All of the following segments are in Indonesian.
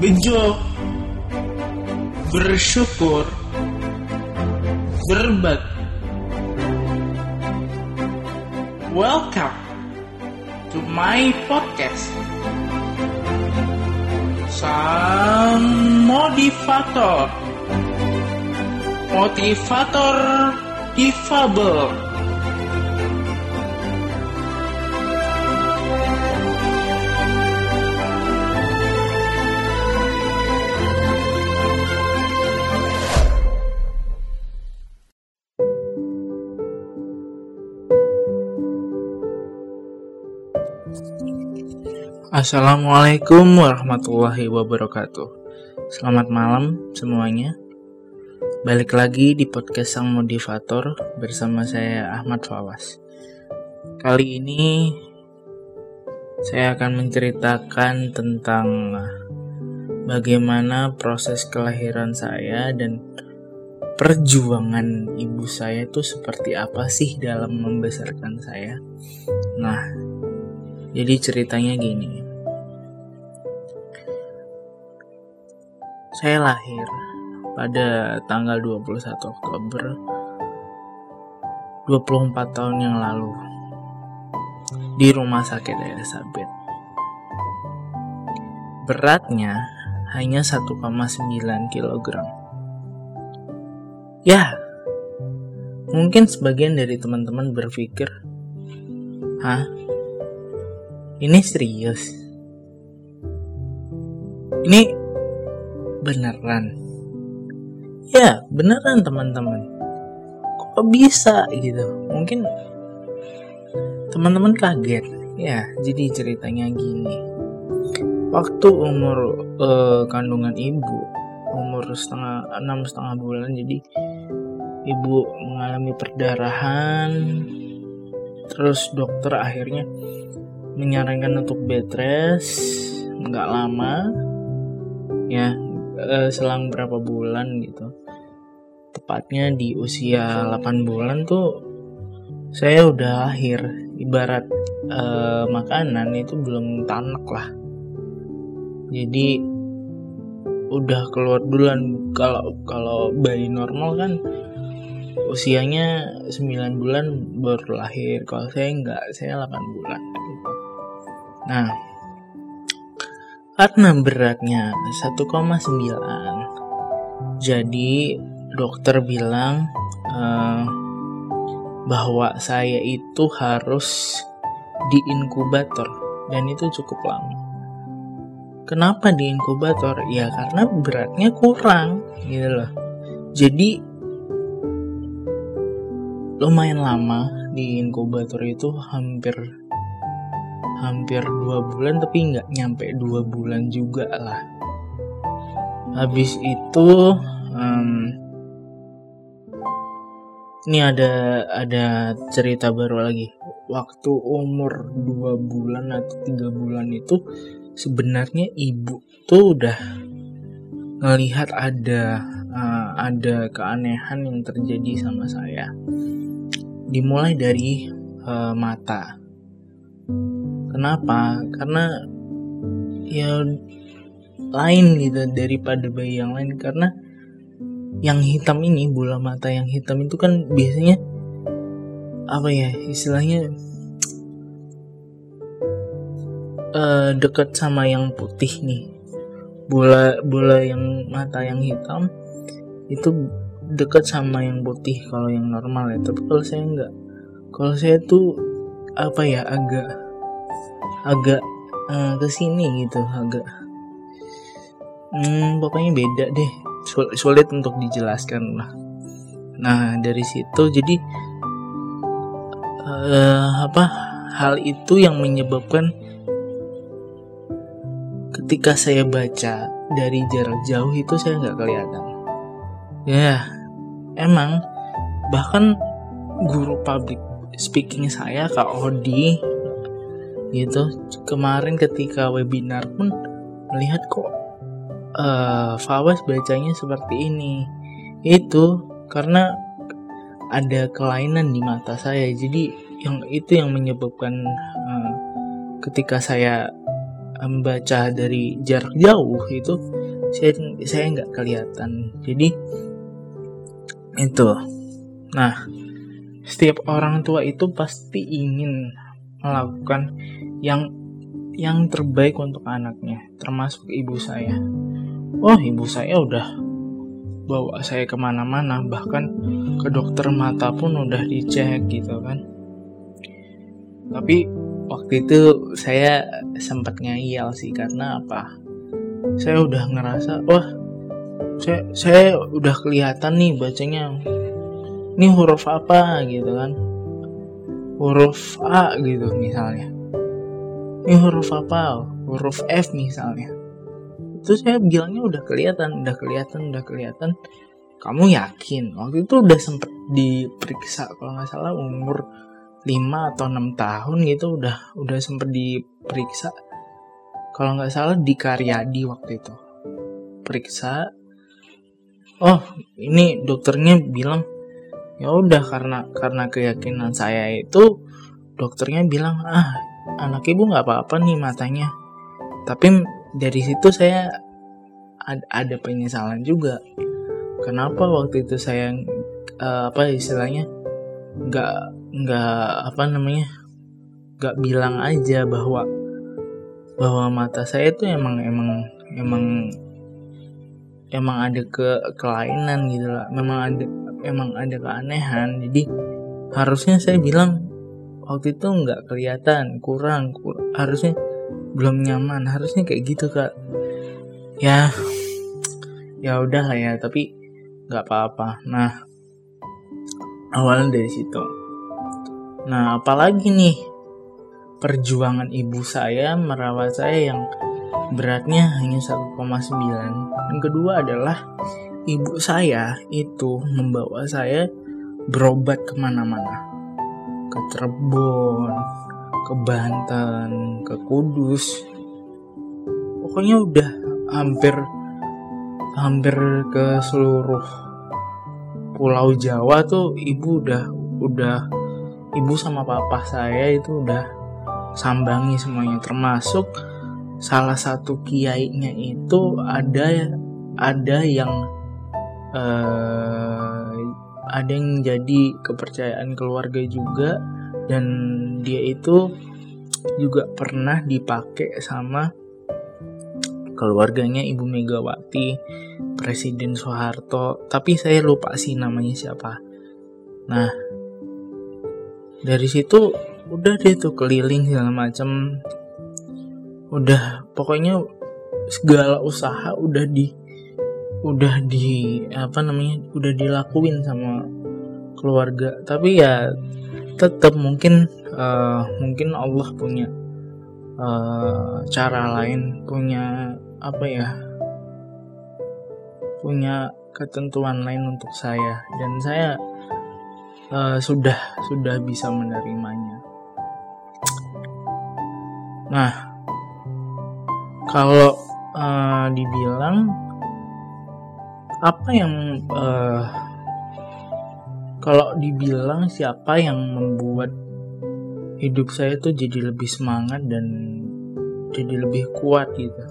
bejo, bersyukur, berbagi. Welcome to my podcast. Sang motivator, motivator difabel. Assalamualaikum warahmatullahi wabarakatuh. Selamat malam semuanya. Balik lagi di podcast Sang Motivator bersama saya Ahmad Fawas. Kali ini saya akan menceritakan tentang bagaimana proses kelahiran saya dan perjuangan ibu saya itu seperti apa sih dalam membesarkan saya. Nah, jadi ceritanya gini. Saya lahir pada tanggal 21 Oktober 24 tahun yang lalu di Rumah Sakit Elizabeth. Beratnya hanya 1,9 kg. Ya, mungkin sebagian dari teman-teman berpikir, "Hah? Ini serius?" Ini beneran. Ya beneran teman-teman. Kok bisa gitu? Mungkin teman-teman kaget. Ya jadi ceritanya gini. Waktu umur uh, kandungan ibu umur setengah enam setengah bulan jadi ibu mengalami perdarahan terus dokter akhirnya menyarankan untuk bed rest nggak lama ya uh, selang berapa bulan gitu. Tepatnya di usia 8 bulan tuh saya udah lahir ibarat uh, makanan itu belum tanak lah. Jadi udah keluar duluan. Kalau kalau bayi normal kan usianya 9 bulan baru lahir. Kalau saya enggak saya 8 bulan gitu nah karena beratnya 1,9 jadi dokter bilang uh, bahwa saya itu harus di inkubator dan itu cukup lama. Kenapa di inkubator? Ya karena beratnya kurang gitu loh. Jadi lumayan lama di inkubator itu hampir hampir dua bulan tapi nggak nyampe dua bulan juga lah. Habis itu um, ini ada ada cerita baru lagi. Waktu umur dua bulan atau tiga bulan itu sebenarnya ibu tuh udah ngelihat ada uh, ada keanehan yang terjadi sama saya. Dimulai dari uh, mata Kenapa? Karena ya lain gitu daripada bayi yang lain. Karena yang hitam ini bola mata yang hitam itu kan biasanya apa ya istilahnya uh, dekat sama yang putih nih. Bola bola yang mata yang hitam itu dekat sama yang putih kalau yang normal ya. Tapi kalau saya enggak. Kalau saya tuh apa ya agak agak uh, ke sini gitu agak. Hmm, pokoknya beda deh. Sulit untuk dijelaskan lah. Nah dari situ jadi uh, apa hal itu yang menyebabkan ketika saya baca dari jarak jauh itu saya nggak kelihatan. Ya emang bahkan guru public speaking saya Kak Odi gitu. Kemarin ketika webinar pun melihat kok uh, Fawas bacanya seperti ini. Itu karena ada kelainan di mata saya. Jadi yang itu yang menyebabkan uh, ketika saya membaca dari jarak jauh itu saya saya nggak kelihatan. Jadi itu. Nah setiap orang tua itu pasti ingin melakukan yang yang terbaik untuk anaknya termasuk ibu saya. Oh ibu saya udah bawa saya ke mana-mana bahkan ke dokter mata pun udah dicek gitu kan. Tapi waktu itu saya sempat ngayal sih karena apa? Saya udah ngerasa wah saya saya udah kelihatan nih bacanya. Ini huruf apa? gitu kan huruf A gitu misalnya. Ini huruf apa? Huruf F misalnya. Itu saya bilangnya udah kelihatan udah kelihatan udah kelihatan. Kamu yakin? Waktu itu udah sempet diperiksa kalau nggak salah umur 5 atau 6 tahun gitu udah udah sempet diperiksa. Kalau nggak salah di Karyadi waktu itu. Periksa. Oh ini dokternya bilang ya udah karena karena keyakinan saya itu dokternya bilang ah anak ibu nggak apa-apa nih matanya. Tapi dari situ saya ada, ada penyesalan juga. Kenapa waktu itu saya uh, apa istilahnya nggak nggak apa namanya nggak bilang aja bahwa bahwa mata saya itu emang emang emang emang ada ke kelainan gitu lah. Memang ada emang ada keanehan. Jadi harusnya saya bilang waktu itu nggak kelihatan kurang kur harusnya belum nyaman. Harusnya kayak gitu kak. Ya ya udah lah ya tapi nggak apa-apa. Nah awalnya dari situ. Nah apalagi nih perjuangan ibu saya merawat saya yang beratnya hanya 1,9 yang kedua adalah ibu saya itu membawa saya berobat ke mana-mana. Ke Cirebon ke Banten ke Kudus. Pokoknya udah hampir hampir ke seluruh pulau Jawa tuh ibu udah udah ibu sama papa saya itu udah sambangi semuanya termasuk salah satu kiainya itu ada ada yang uh, ada yang jadi kepercayaan keluarga juga dan dia itu juga pernah dipakai sama keluarganya Ibu Megawati, Presiden Soeharto, tapi saya lupa sih namanya siapa. Nah, dari situ udah deh tuh keliling segala macam. Udah pokoknya segala usaha udah di udah di apa namanya udah dilakuin sama keluarga tapi ya tetap mungkin uh, mungkin Allah punya uh, cara lain punya apa ya punya ketentuan lain untuk saya dan saya uh, sudah sudah bisa menerimanya. Nah, kalau uh, dibilang apa yang uh, kalau dibilang siapa yang membuat hidup saya tuh jadi lebih semangat dan jadi lebih kuat gitu?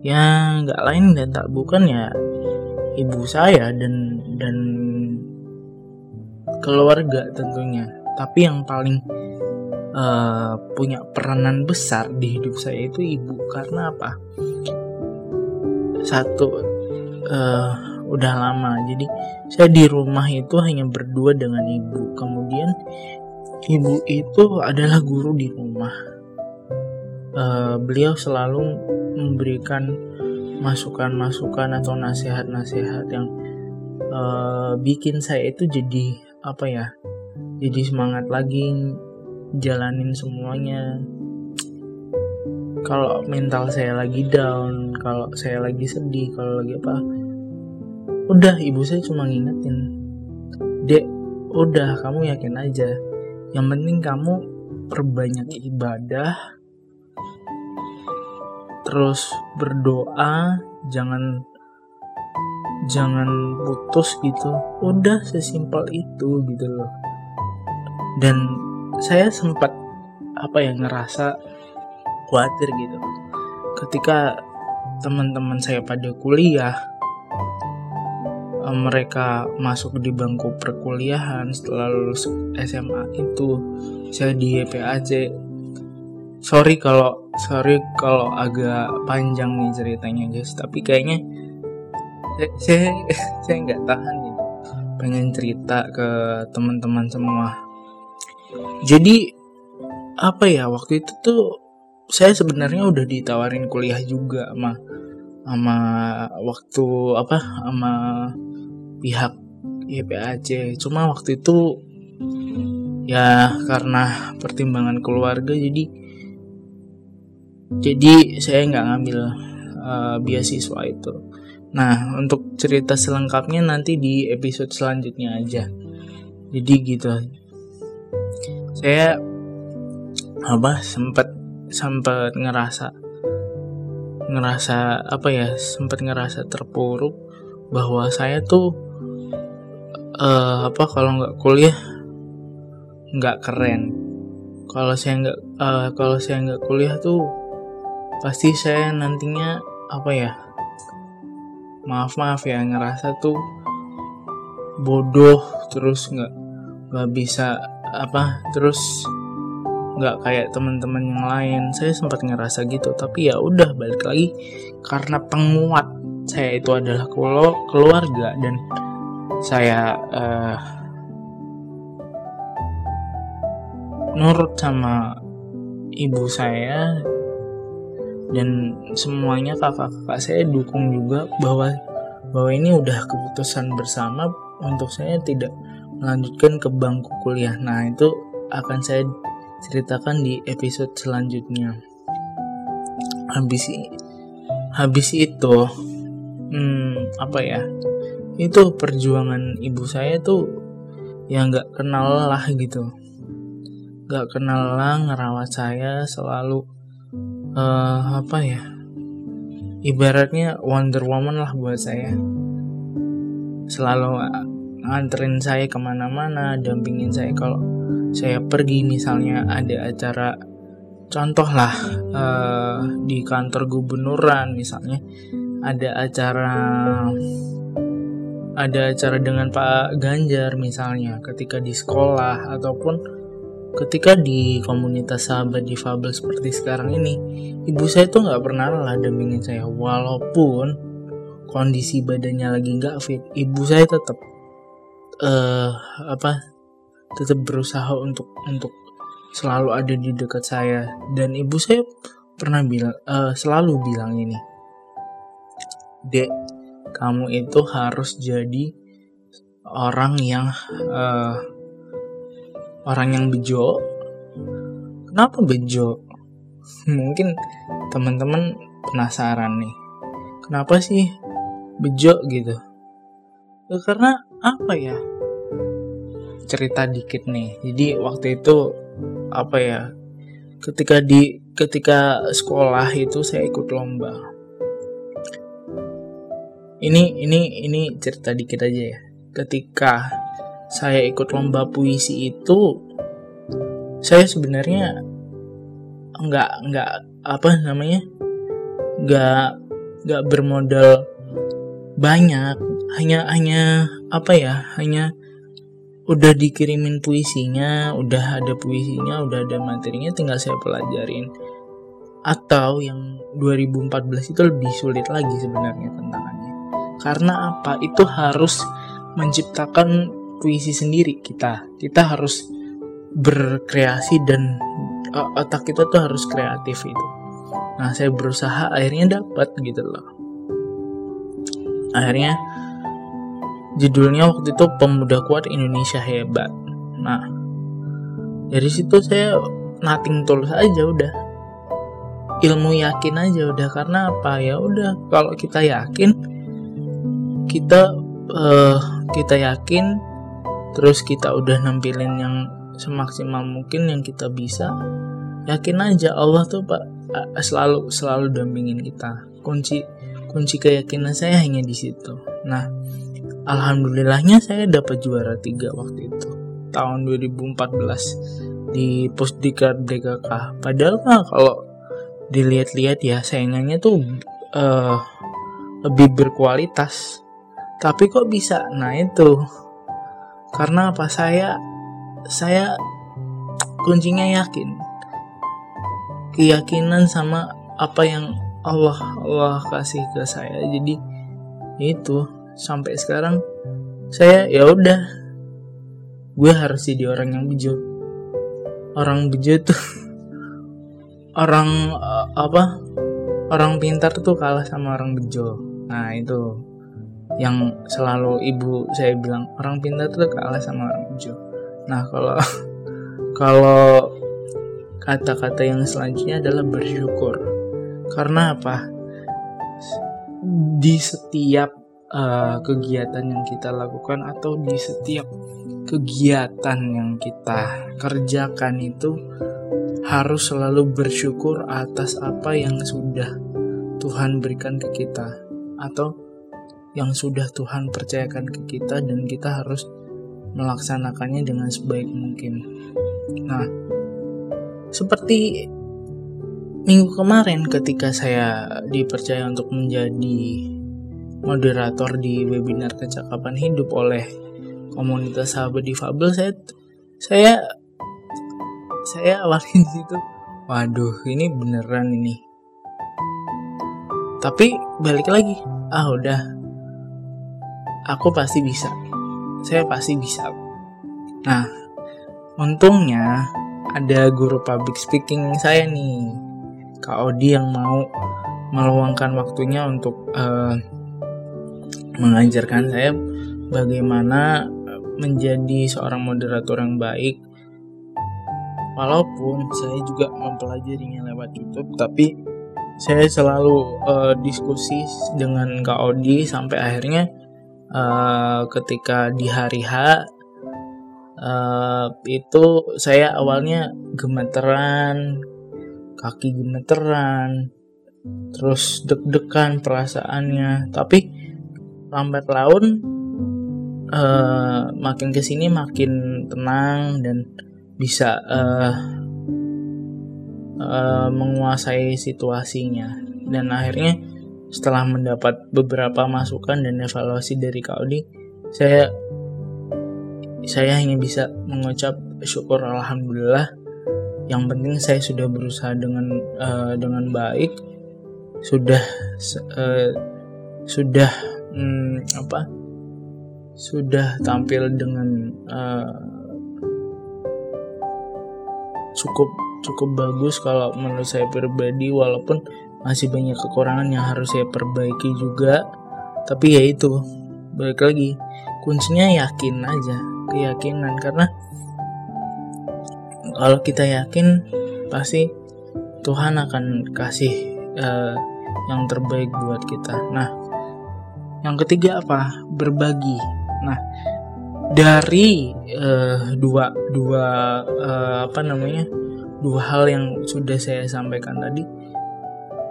Ya nggak lain dan tak bukan ya ibu saya dan dan keluarga tentunya. Tapi yang paling uh, punya peranan besar di hidup saya itu ibu. Karena apa? Satu uh, udah lama. Jadi saya di rumah itu hanya berdua dengan ibu. Kemudian ibu itu adalah guru di rumah. Uh, beliau selalu memberikan masukan-masukan atau nasihat-nasihat yang uh, bikin saya itu jadi apa ya jadi semangat lagi jalanin semuanya. Kalau mental saya lagi down kalau saya lagi sedih kalau lagi apa udah ibu saya cuma ngingetin dek udah kamu yakin aja. Yang penting kamu perbanyak ibadah terus berdoa jangan jangan putus gitu. Udah sesimpel itu gitu loh. Dan saya sempat apa ya ngerasa khawatir gitu. Ketika teman-teman saya pada kuliah eh, mereka masuk di bangku perkuliahan setelah lulus SMA itu saya di YPAC sorry kalau sorry kalau agak panjang nih ceritanya guys. Tapi kayaknya saya saya, saya nggak tahan gitu. Pengen cerita ke teman-teman semua jadi apa ya waktu itu tuh saya sebenarnya udah ditawarin kuliah juga sama sama waktu apa sama pihak YPAC. Cuma waktu itu ya karena pertimbangan keluarga jadi jadi saya nggak ngambil uh, beasiswa itu. Nah untuk cerita selengkapnya nanti di episode selanjutnya aja. Jadi gitu saya apa sempat sempat ngerasa ngerasa apa ya sempat ngerasa terpuruk bahwa saya tuh uh, apa kalau nggak kuliah nggak keren. Kalau saya nggak uh, kalau saya nggak kuliah tuh pasti saya nantinya apa ya maaf maaf ya ngerasa tuh bodoh terus nggak nggak bisa apa terus nggak kayak teman-teman yang lain. Saya sempat ngerasa gitu tapi ya udah balik lagi. Karena penguat saya itu adalah keluarga dan saya uh, nurut sama ibu saya dan semuanya kakak-kakak saya dukung juga bahwa bahwa ini udah keputusan bersama untuk saya tidak melanjutkan ke bangku kuliah. Nah, itu akan saya ceritakan di episode selanjutnya. Habis habis itu hmm, apa ya? Itu perjuangan ibu saya tuh yang nggak kenal lah gitu. Gak kenal lah ngerawat saya selalu uh, apa ya ibaratnya Wonder Woman lah buat saya selalu nganterin saya ke mana-mana dampingin saya kalau saya pergi misalnya ada acara. Contoh lah uh, di kantor gubernuran misalnya ada acara ada acara dengan Pak Ganjar misalnya ketika di sekolah ataupun ketika di komunitas sahabat difabel seperti sekarang ini ibu saya tuh nggak pernah lah dampingin saya. Walaupun kondisi badannya lagi nggak fit ibu saya tetap uh, apa tetap berusaha untuk untuk selalu ada di dekat saya. Dan ibu saya pernah bilang uh, selalu bilang ini. Dek kamu itu harus jadi orang yang uh, orang yang bejo. Kenapa bejo? Mungkin teman-teman penasaran nih. Kenapa sih bejo gitu ya, karena apa ya? Cerita dikit nih. Jadi waktu itu apa ya ketika di ketika sekolah itu saya ikut lomba. Ini ini ini cerita dikit aja ya. Ketika saya ikut lomba puisi itu saya sebenarnya nggak nggak apa namanya nggak nggak bermodal banyak hanya hanya apa ya hanya udah dikirimin puisinya udah ada puisinya udah ada materinya tinggal saya pelajarin. Atau yang 2014 itu lebih sulit lagi sebenarnya tantangannya. Karena apa? Itu harus menciptakan puisi sendiri kita. Kita harus berkreasi dan otak kita tuh harus kreatif itu. Nah saya berusaha akhirnya dapat gitu loh. Akhirnya judulnya waktu itu pemuda kuat Indonesia hebat. Nah dari situ saya nating tulus aja udah. Ilmu yakin aja udah karena apa? Ya udah kalau kita yakin kita uh, kita yakin terus kita udah nampilin yang semaksimal mungkin yang kita bisa yakin aja Allah tuh pak selalu selalu dampingin kita. Kunci kunci keyakinan saya hanya di situ. Nah alhamdulillahnya saya dapat juara tiga waktu itu tahun 2014 di Pusdiklat BKK padahal mah kalau dilihat-lihat ya saingannya tuh uh, lebih berkualitas. Tapi kok bisa? Nah itu. Karena apa? Saya saya kuncinya yakin. Keyakinan sama apa yang Allah Allah kasih ke saya. Jadi itu sampai sekarang saya ya udah. Gue harus jadi orang yang bejo. Orang bejo tuh orang uh, apa orang pintar tuh kalah sama orang bejo. Nah itu yang selalu ibu saya bilang orang pintar tuh kalah sama orang bejo. Nah kalau kalau kata-kata yang selanjutnya adalah bersyukur. Karena apa? Di setiap uh, kegiatan yang kita lakukan atau di setiap kegiatan yang kita kerjakan itu harus selalu bersyukur atas apa yang sudah Tuhan berikan ke kita atau yang sudah Tuhan percayakan ke kita dan kita harus melaksanakannya dengan sebaik mungkin. Nah, seperti minggu kemarin ketika saya dipercaya untuk menjadi moderator di webinar kecakapan hidup oleh komunitas sahabat difabel saya saya saya awalnya di situ. Waduh ini beneran ini. Tapi balik lagi. Ah udah. Aku pasti bisa. Saya pasti bisa. Nah untungnya ada guru public speaking saya nih. Kak Odi yang mau meluangkan waktunya untuk uh, mengajarkan saya bagaimana menjadi seorang moderator yang baik. Walaupun saya juga mempelajarinya lewat YouTube tapi saya selalu uh, diskusi dengan Kak Odi sampai akhirnya uh, ketika di hari H uh, itu saya awalnya gemeteran kaki gemeteran terus deg-degan perasaannya. Tapi lambat laun uh, makin ke sini makin tenang dan bisa uh, uh, menguasai situasinya. Dan akhirnya setelah mendapat beberapa masukan dan evaluasi dari Kak Odi saya saya hanya bisa mengucap syukur alhamdulillah. Yang penting saya sudah berusaha dengan uh, dengan baik sudah uh, sudah um, apa? Sudah tampil dengan uh, cukup cukup bagus kalau menurut saya pribadi walaupun masih banyak kekurangan yang harus saya perbaiki juga. Tapi ya itu balik lagi kuncinya yakin aja keyakinan. Karena kalau kita yakin pasti Tuhan akan kasih uh, yang terbaik buat kita. Nah yang ketiga apa? Berbagi. Nah dari uh, dua dua uh, apa namanya? Dua hal yang sudah saya sampaikan tadi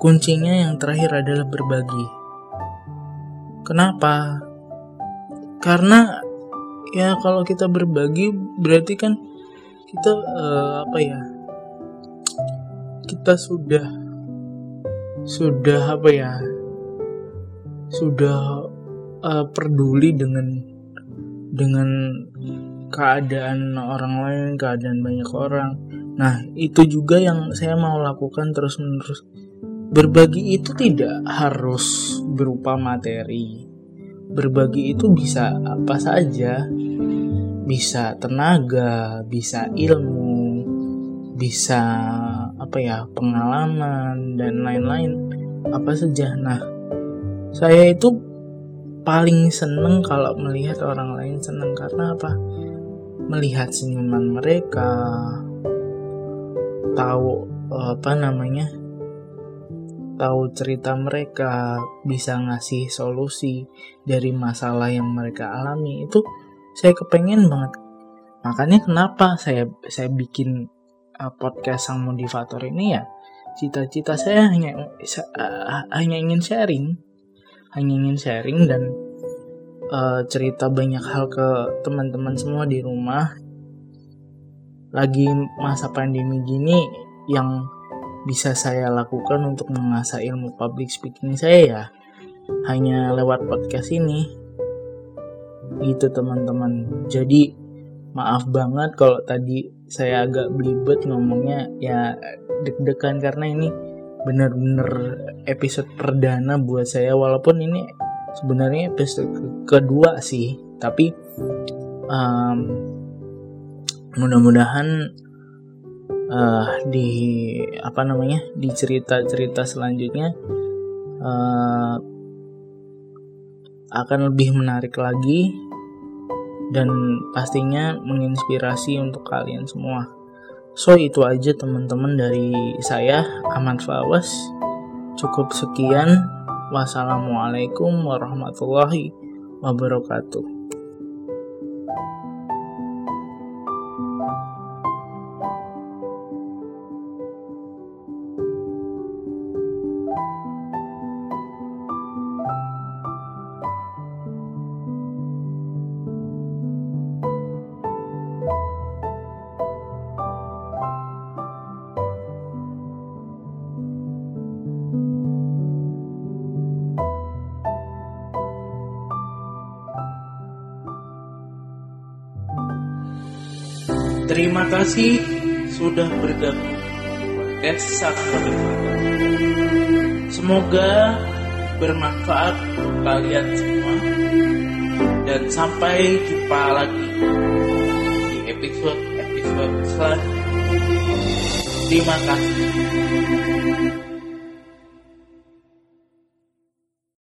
kuncinya yang terakhir adalah berbagi. Kenapa? Karena ya kalau kita berbagi berarti kan kita uh, apa ya? Kita sudah sudah apa ya sudah uh, peduli dengan dengan keadaan orang lain, keadaan banyak orang. Nah, itu juga yang saya mau lakukan terus-menerus. Berbagi itu tidak harus berupa materi. Berbagi itu bisa apa saja. Bisa tenaga, bisa ilmu, bisa apa ya, pengalaman dan lain-lain. Apa saja. Nah, saya itu paling seneng kalau melihat orang lain seneng karena apa? Melihat senyuman mereka tahu apa namanya? Tahu cerita mereka bisa ngasih solusi dari masalah yang mereka alami. Itu saya kepengen banget. Makanya kenapa saya saya bikin uh, podcast sang motivator ini ya? Cita-cita saya hanya uh, hanya ingin sharing hanya ingin sharing dan uh, cerita banyak hal ke teman-teman semua di rumah. Lagi masa pandemi gini yang bisa saya lakukan untuk mengasah ilmu public speaking saya ya hanya lewat podcast ini. Gitu teman-teman. Jadi maaf banget kalau tadi saya agak belibet ngomongnya ya deg-degan karena ini bener-bener episode perdana buat saya walaupun ini sebenarnya episode kedua sih tapi um, mudah-mudahan uh, di apa namanya di cerita-cerita selanjutnya uh, akan lebih menarik lagi dan pastinya menginspirasi untuk kalian semua. So itu aja teman-teman dari saya Ahmad Fawas. Cukup sekian. Wassalamualaikum warahmatullahi wabarakatuh. Terima kasih sudah bergabung podcast Sang Semoga bermanfaat untuk kalian semua dan sampai jumpa lagi di episode-episode selanjutnya. Terima kasih.